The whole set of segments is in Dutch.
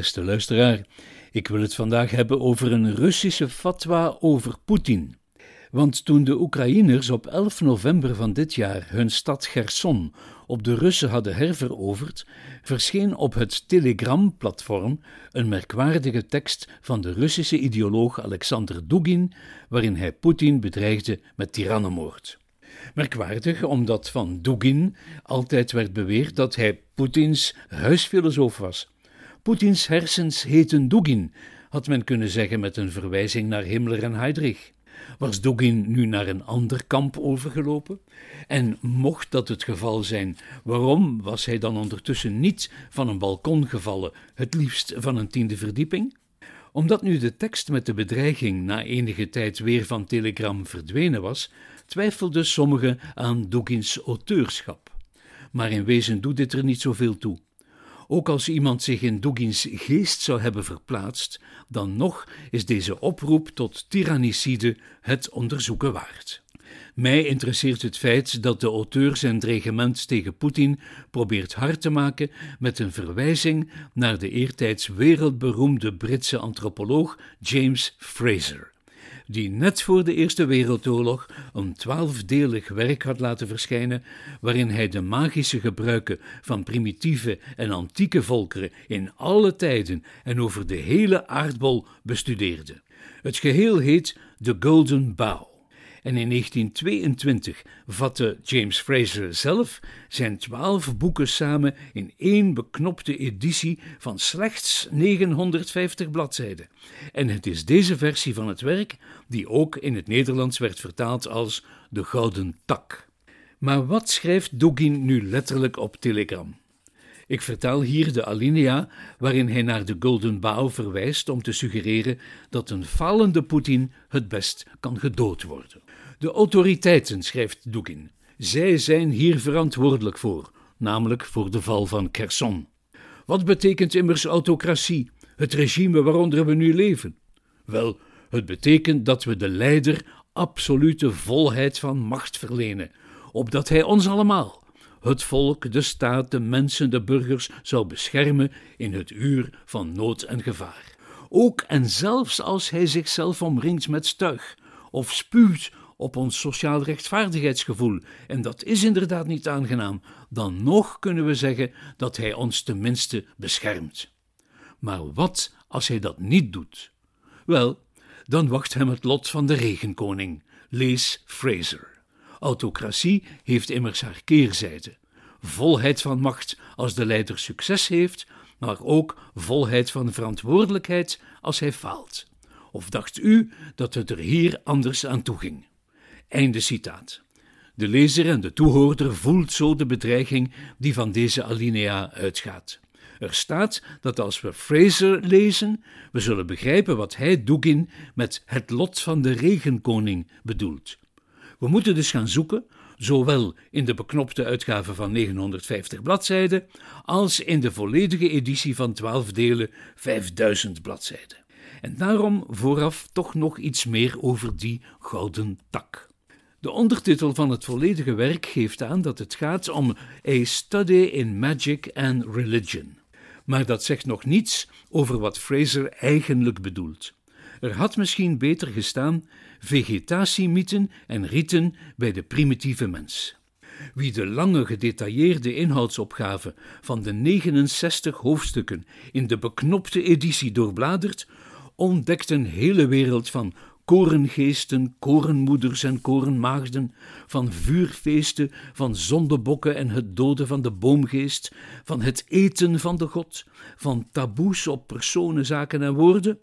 Beste luisteraar, ik wil het vandaag hebben over een Russische fatwa over Poetin. Want toen de Oekraïners op 11 november van dit jaar hun stad Gerson op de Russen hadden herveroverd, verscheen op het Telegram-platform een merkwaardige tekst van de Russische ideoloog Alexander Dugin, waarin hij Poetin bedreigde met tyrannenmoord. Merkwaardig omdat van Dugin altijd werd beweerd dat hij Poetins huisfilosoof was. Poetins hersens heten Dugin, had men kunnen zeggen met een verwijzing naar Himmler en Heydrich. Was Dugin nu naar een ander kamp overgelopen? En mocht dat het geval zijn, waarom was hij dan ondertussen niet van een balkon gevallen, het liefst van een tiende verdieping? Omdat nu de tekst met de bedreiging na enige tijd weer van Telegram verdwenen was, twijfelden sommigen aan Dugins auteurschap. Maar in wezen doet dit er niet zoveel toe. Ook als iemand zich in Dugins geest zou hebben verplaatst, dan nog is deze oproep tot tyrannicide het onderzoeken waard. Mij interesseert het feit dat de auteur zijn dreigement tegen Poetin probeert hard te maken met een verwijzing naar de eertijds wereldberoemde Britse antropoloog James Fraser die net voor de Eerste Wereldoorlog een twaalfdelig werk had laten verschijnen, waarin hij de magische gebruiken van primitieve en antieke volkeren in alle tijden en over de hele aardbol bestudeerde. Het geheel heet The Golden Bough en in 1922 vatte James Fraser zelf zijn twaalf boeken samen in één beknopte editie van slechts 950 bladzijden. En het is deze versie van het werk die ook in het Nederlands werd vertaald als De Gouden Tak. Maar wat schrijft Dugin nu letterlijk op Telegram? Ik vertaal hier de alinea waarin hij naar de Golden Bough verwijst om te suggereren dat een falende Poetin het best kan gedood worden. De autoriteiten, schrijft Dugin, zij zijn hier verantwoordelijk voor, namelijk voor de val van Kherson. Wat betekent immers autocratie, het regime waaronder we nu leven? Wel, het betekent dat we de leider absolute volheid van macht verlenen, opdat hij ons allemaal, het volk, de staat, de mensen, de burgers, zou beschermen in het uur van nood en gevaar. Ook en zelfs als hij zichzelf omringt met stuig, of spuwt op ons sociaal rechtvaardigheidsgevoel, en dat is inderdaad niet aangenaam, dan nog kunnen we zeggen dat hij ons tenminste beschermt. Maar wat als hij dat niet doet? Wel, dan wacht hem het lot van de regenkoning, lees Fraser. Autocratie heeft immers haar keerzijde. Volheid van macht als de leider succes heeft, maar ook volheid van verantwoordelijkheid als hij faalt. Of dacht u dat het er hier anders aan toe ging? Einde citaat. De lezer en de toehoorder voelt zo de bedreiging die van deze alinea uitgaat. Er staat dat als we Fraser lezen, we zullen begrijpen wat hij Dugin met het lot van de regenkoning bedoelt. We moeten dus gaan zoeken, zowel in de beknopte uitgave van 950 bladzijden als in de volledige editie van 12 delen 5000 bladzijden. En daarom vooraf toch nog iets meer over die gouden tak. De ondertitel van het volledige werk geeft aan dat het gaat om A Study in Magic and Religion. Maar dat zegt nog niets over wat Fraser eigenlijk bedoelt. Er had misschien beter gestaan vegetatiemythen en riten bij de primitieve mens. Wie de lange gedetailleerde inhoudsopgave van de 69 hoofdstukken in de beknopte editie doorbladert, ontdekt een hele wereld van korengeesten, korenmoeders en korenmaagden, van vuurfeesten, van zondebokken en het doden van de boomgeest, van het eten van de God, van taboes op personen, zaken en woorden,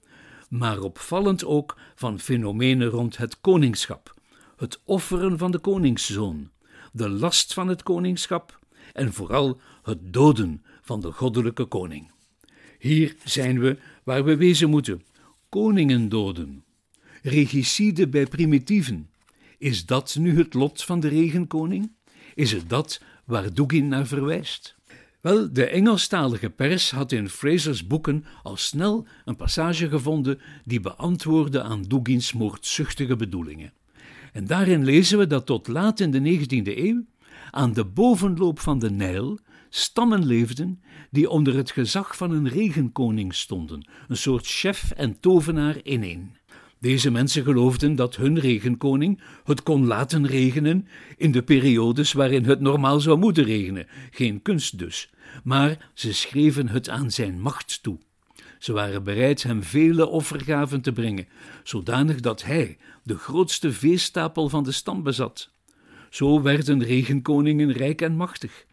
maar opvallend ook van fenomenen rond het koningschap, het offeren van de koningszoon, de last van het koningschap en vooral het doden van de goddelijke koning. Hier zijn we waar we wezen moeten: koningen doden regicide bij primitieven. Is dat nu het lot van de regenkoning? Is het dat waar Dugin naar verwijst? Wel, de Engelstalige pers had in Frasers boeken al snel een passage gevonden die beantwoordde aan Dugins moordzuchtige bedoelingen. En daarin lezen we dat tot laat in de 19e eeuw aan de bovenloop van de Nijl stammen leefden die onder het gezag van een regenkoning stonden, een soort chef en tovenaar in één. Deze mensen geloofden dat hun regenkoning het kon laten regenen in de periodes waarin het normaal zou moeten regenen, geen kunst dus, maar ze schreven het aan zijn macht toe. Ze waren bereid hem vele offergaven te brengen, zodanig dat hij de grootste veestapel van de stam bezat. Zo werden regenkoningen rijk en machtig.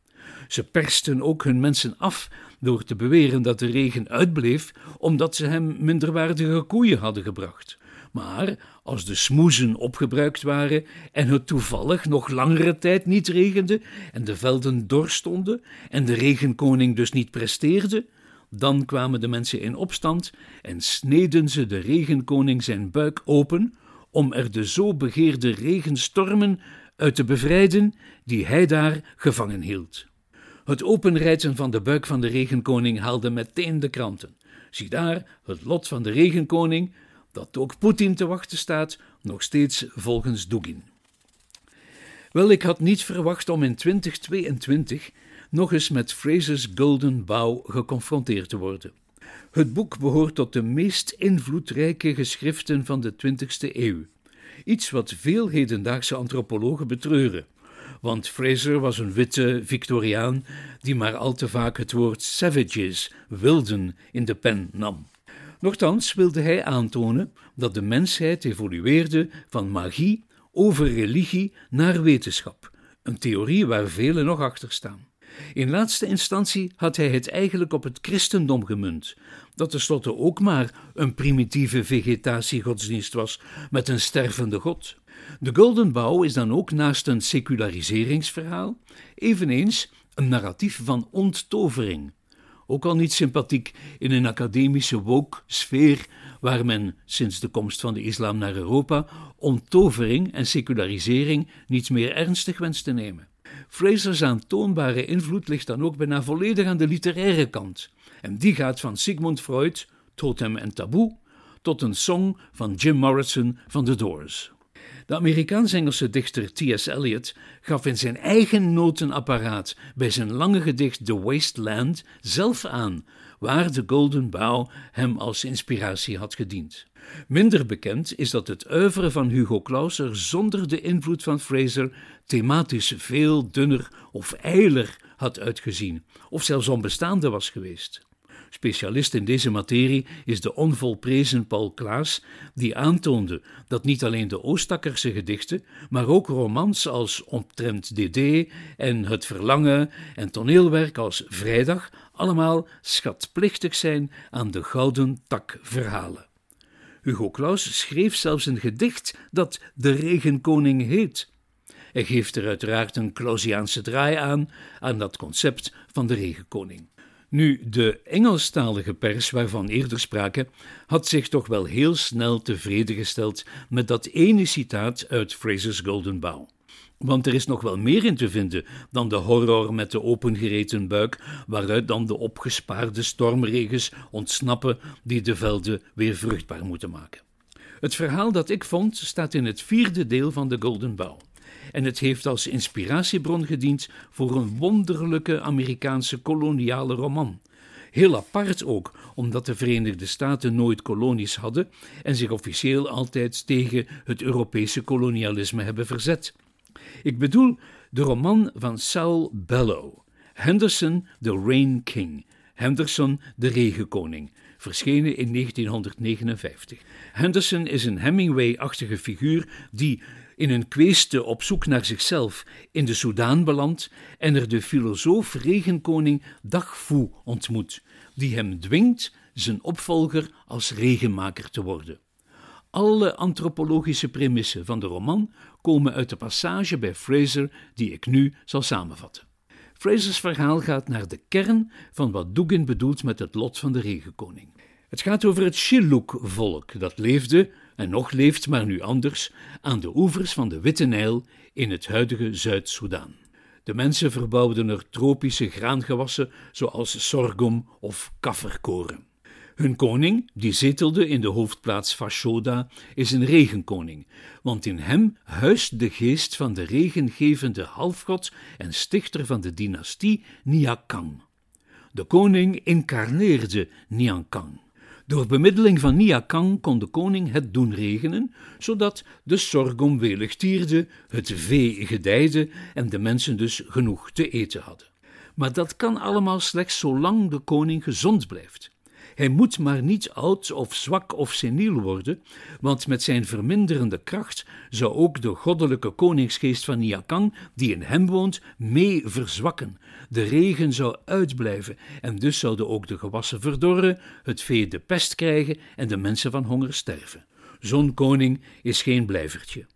Ze persten ook hun mensen af door te beweren dat de regen uitbleef omdat ze hem minderwaardige koeien hadden gebracht. Maar als de smoezen opgebruikt waren en het toevallig nog langere tijd niet regende en de velden dorstonden en de regenkoning dus niet presteerde, dan kwamen de mensen in opstand en sneden ze de regenkoning zijn buik open om er de zo begeerde regenstormen uit te bevrijden die hij daar gevangen hield. Het openrijten van de buik van de regenkoning haalde meteen de kranten. Zie daar het lot van de regenkoning, dat ook Poetin te wachten staat, nog steeds volgens Dugin. Wel, ik had niet verwacht om in 2022 nog eens met Fraser's Golden Bough geconfronteerd te worden. Het boek behoort tot de meest invloedrijke geschriften van de 20e eeuw. Iets wat veel hedendaagse antropologen betreuren. Want Fraser was een witte Victoriaan die maar al te vaak het woord savages, wilden, in de pen nam. Nochtans wilde hij aantonen dat de mensheid evolueerde van magie over religie naar wetenschap, een theorie waar velen nog achter staan. In laatste instantie had hij het eigenlijk op het christendom gemunt, dat tenslotte ook maar een primitieve vegetatiegodsdienst was met een stervende god. De Golden Bough is dan ook naast een seculariseringsverhaal eveneens een narratief van onttovering. Ook al niet sympathiek in een academische woke-sfeer waar men sinds de komst van de islam naar Europa onttovering en secularisering niet meer ernstig wenst te nemen. Fraser's aantoonbare invloed ligt dan ook bijna volledig aan de literaire kant. En die gaat van Sigmund Freud, Totem en Taboe, tot een song van Jim Morrison van The Doors. De Amerikaans-Engelse dichter T.S. Eliot gaf in zijn eigen notenapparaat bij zijn lange gedicht The Wasteland zelf aan waar de Golden Bough hem als inspiratie had gediend. Minder bekend is dat het oeuvre van Hugo Claus er zonder de invloed van Fraser thematisch veel dunner of eiler had uitgezien, of zelfs onbestaande was geweest. Specialist in deze materie is de onvolprezen Paul Klaas, die aantoonde dat niet alleen de Oostakkerse gedichten, maar ook romans als Omtrent DD en Het Verlangen en toneelwerk als Vrijdag allemaal schatplichtig zijn aan de gouden tak verhalen. Hugo Claus schreef zelfs een gedicht dat De Regenkoning heet. Hij geeft er uiteraard een Clausiaanse draai aan, aan dat concept van de regenkoning. Nu, de Engelstalige pers waarvan eerder sprake, had zich toch wel heel snel tevreden gesteld met dat ene citaat uit Fraser's Golden Bough. Want er is nog wel meer in te vinden dan de horror met de opengereten buik, waaruit dan de opgespaarde stormregens ontsnappen die de velden weer vruchtbaar moeten maken. Het verhaal dat ik vond staat in het vierde deel van de Golden Bough. En het heeft als inspiratiebron gediend voor een wonderlijke Amerikaanse koloniale roman. Heel apart ook, omdat de Verenigde Staten nooit kolonies hadden en zich officieel altijd tegen het Europese kolonialisme hebben verzet. Ik bedoel de roman van Saul Bellow, Henderson the Rain King, Henderson de Regenkoning, verschenen in 1959. Henderson is een Hemingway-achtige figuur die in een kweeste op zoek naar zichzelf in de Soudaan belandt en er de filosoof regenkoning Dagfu ontmoet, die hem dwingt zijn opvolger als regenmaker te worden. Alle antropologische premissen van de roman komen uit de passage bij Fraser die ik nu zal samenvatten. Frasers verhaal gaat naar de kern van wat Dugin bedoelt met het lot van de regenkoning. Het gaat over het Shilluk-volk dat leefde en nog leeft, maar nu anders, aan de oevers van de Witte Nijl in het huidige Zuid-Soedan. De mensen verbouwden er tropische graangewassen zoals sorghum of kafferkoren. Hun koning, die zetelde in de hoofdplaats Fashoda, is een regenkoning, want in hem huist de geest van de regengevende halfgod en stichter van de dynastie Niakang. De koning incarneerde Niankang. Door bemiddeling van Niakang kon de koning het doen regenen, zodat de sorghum welig tierde, het vee gedijde en de mensen dus genoeg te eten hadden. Maar dat kan allemaal slechts zolang de koning gezond blijft. Hij moet maar niet oud of zwak of seniel worden, want met zijn verminderende kracht zou ook de goddelijke koningsgeest van Niakang, die in hem woont, mee verzwakken. De regen zou uitblijven en dus zouden ook de gewassen verdorren, het vee de pest krijgen en de mensen van honger sterven. Zo'n koning is geen blijvertje.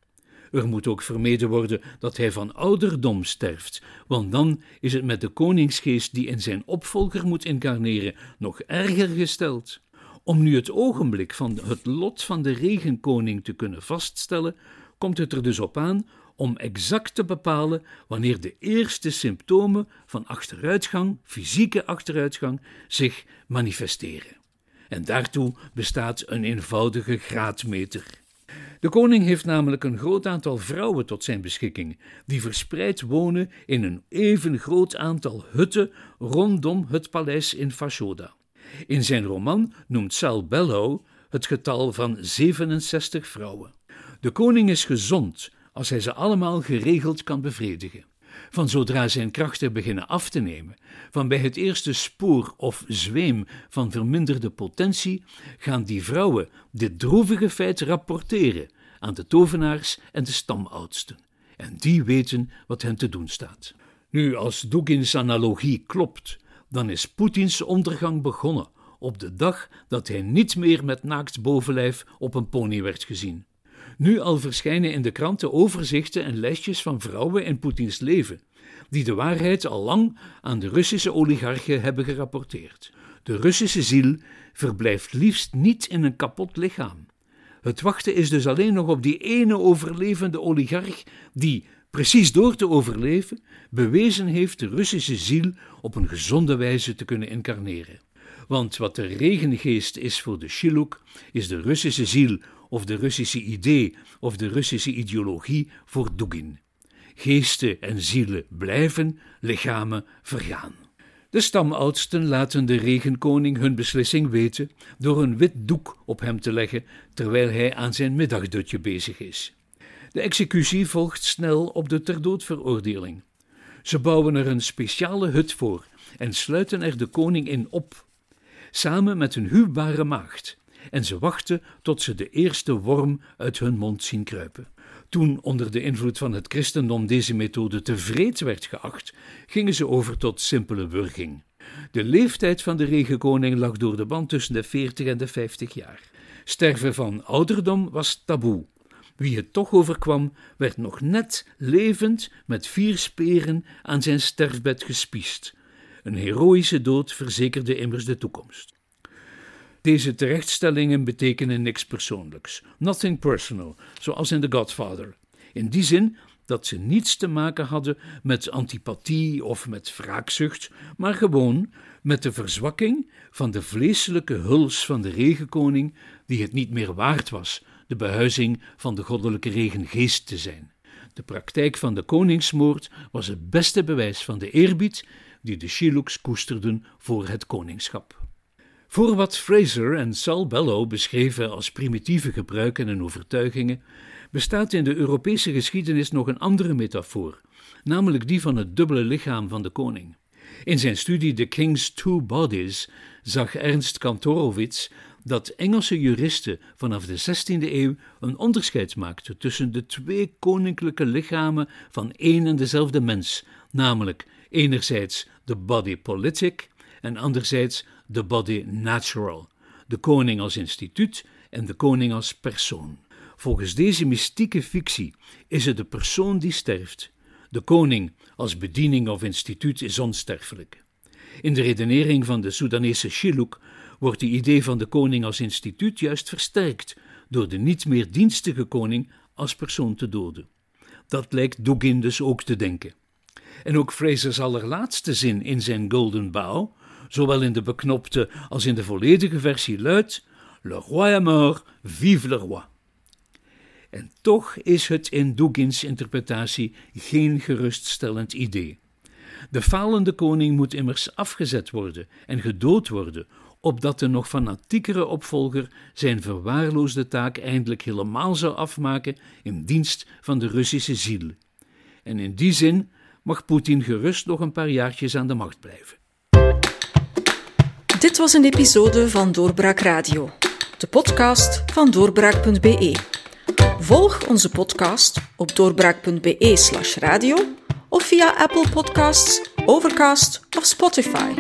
Er moet ook vermeden worden dat hij van ouderdom sterft, want dan is het met de koningsgeest die in zijn opvolger moet incarneren nog erger gesteld. Om nu het ogenblik van het lot van de regenkoning te kunnen vaststellen, komt het er dus op aan om exact te bepalen wanneer de eerste symptomen van achteruitgang, fysieke achteruitgang, zich manifesteren. En daartoe bestaat een eenvoudige graadmeter. De koning heeft namelijk een groot aantal vrouwen tot zijn beschikking, die verspreid wonen in een even groot aantal hutten rondom het paleis in Fashoda. In zijn roman noemt Sal Bello het getal van 67 vrouwen. De koning is gezond als hij ze allemaal geregeld kan bevredigen. Van zodra zijn krachten beginnen af te nemen, van bij het eerste spoor of zweem van verminderde potentie, gaan die vrouwen dit droevige feit rapporteren aan de tovenaars en de stamoudsten. En die weten wat hen te doen staat. Nu, als Dugins analogie klopt, dan is Poetins ondergang begonnen op de dag dat hij niet meer met naakt bovenlijf op een pony werd gezien. Nu al verschijnen in de kranten overzichten en lijstjes van vrouwen in Poetins leven, die de waarheid al lang aan de Russische oligarchen hebben gerapporteerd. De Russische ziel verblijft liefst niet in een kapot lichaam. Het wachten is dus alleen nog op die ene overlevende oligarch die, precies door te overleven, bewezen heeft de Russische ziel op een gezonde wijze te kunnen incarneren. Want wat de regengeest is voor de Shiluk, is de Russische ziel of de Russische idee of de Russische ideologie voor Dugin. Geesten en zielen blijven, lichamen vergaan. De stamoudsten laten de regenkoning hun beslissing weten door een wit doek op hem te leggen terwijl hij aan zijn middagdutje bezig is. De executie volgt snel op de ter dood veroordeling. Ze bouwen er een speciale hut voor en sluiten er de koning in op, samen met een huwbare maagd, en ze wachten tot ze de eerste worm uit hun mond zien kruipen. Toen onder de invloed van het christendom deze methode te werd geacht, gingen ze over tot simpele wurging. De leeftijd van de regenkoning lag door de band tussen de 40 en de 50 jaar. Sterven van ouderdom was taboe. Wie het toch overkwam, werd nog net levend met vier speren aan zijn sterfbed gespiest. Een heroïsche dood verzekerde immers de toekomst. Deze terechtstellingen betekenen niks persoonlijks, nothing personal, zoals in The Godfather. In die zin dat ze niets te maken hadden met antipathie of met wraakzucht, maar gewoon met de verzwakking van de vleeselijke huls van de regenkoning, die het niet meer waard was de behuizing van de goddelijke regengeest te zijn. De praktijk van de koningsmoord was het beste bewijs van de eerbied die de Shiluks koesterden voor het koningschap. Voor wat Fraser en Sal Bellow beschreven als primitieve gebruiken en overtuigingen, bestaat in de Europese geschiedenis nog een andere metafoor, namelijk die van het dubbele lichaam van de koning. In zijn studie The King's Two Bodies zag Ernst Kantorowicz dat Engelse juristen vanaf de 16e eeuw een onderscheid maakten tussen de twee koninklijke lichamen van één en dezelfde mens, namelijk enerzijds de body politic en anderzijds de body natural, de koning als instituut en de koning als persoon. Volgens deze mystieke fictie is het de persoon die sterft. De koning als bediening of instituut is onsterfelijk. In de redenering van de Soedanese Shiluk wordt het idee van de koning als instituut juist versterkt door de niet meer dienstige koning als persoon te doden. Dat lijkt Dugin dus ook te denken. En ook Fraser's allerlaatste zin in zijn Golden Bough zowel in de beknopte als in de volledige versie luidt: Le roi est mort, vive le roi. En toch is het in Dugins interpretatie geen geruststellend idee. De falende koning moet immers afgezet worden en gedood worden, opdat de nog fanatiekere opvolger zijn verwaarloosde taak eindelijk helemaal zou afmaken in dienst van de Russische ziel. En in die zin mag Poetin gerust nog een paar jaartjes aan de macht blijven. Dit was een episode van Doorbraak Radio, de podcast van doorbraak.be. Volg onze podcast op doorbraak.be/radio of via Apple Podcasts, Overcast of Spotify.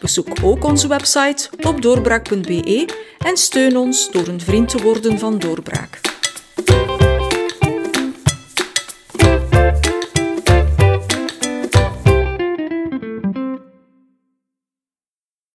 Bezoek ook onze website op doorbraak.be en steun ons door een vriend te worden van Doorbraak.